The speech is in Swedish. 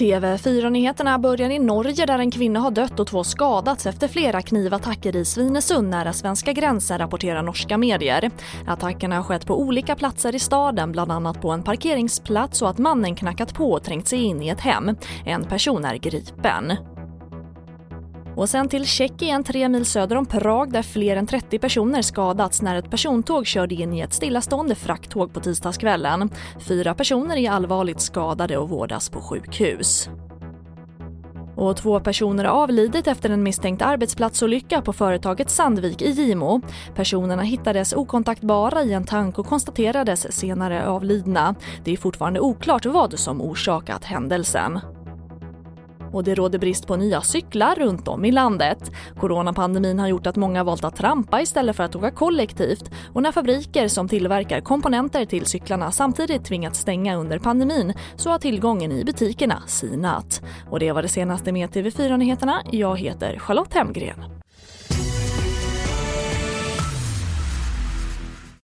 TV4-nyheterna börjar i Norge där en kvinna har dött och två skadats efter flera knivattacker i Svinesund nära svenska gränsen rapporterar norska medier. Attackerna har skett på olika platser i staden, bland annat på en parkeringsplats och att mannen knackat på och trängt sig in i ett hem. En person är gripen. Och sen till Tjeckien, tre mil söder om Prag där fler än 30 personer skadats när ett persontåg körde in i ett stillastående frakttåg på tisdagskvällen. Fyra personer är allvarligt skadade och vårdas på sjukhus. Och två personer har avlidit efter en misstänkt arbetsplatsolycka på företaget Sandvik i Gimo. Personerna hittades okontaktbara i en tank och konstaterades senare avlidna. Det är fortfarande oklart vad som orsakat händelsen och det råder brist på nya cyklar runt om i landet. Coronapandemin har gjort att många valt att trampa istället för att åka kollektivt och när fabriker som tillverkar komponenter till cyklarna samtidigt tvingats stänga under pandemin så har tillgången i butikerna sinat. Och det var det senaste med TV4 Nyheterna. Jag heter Charlotte Hemgren.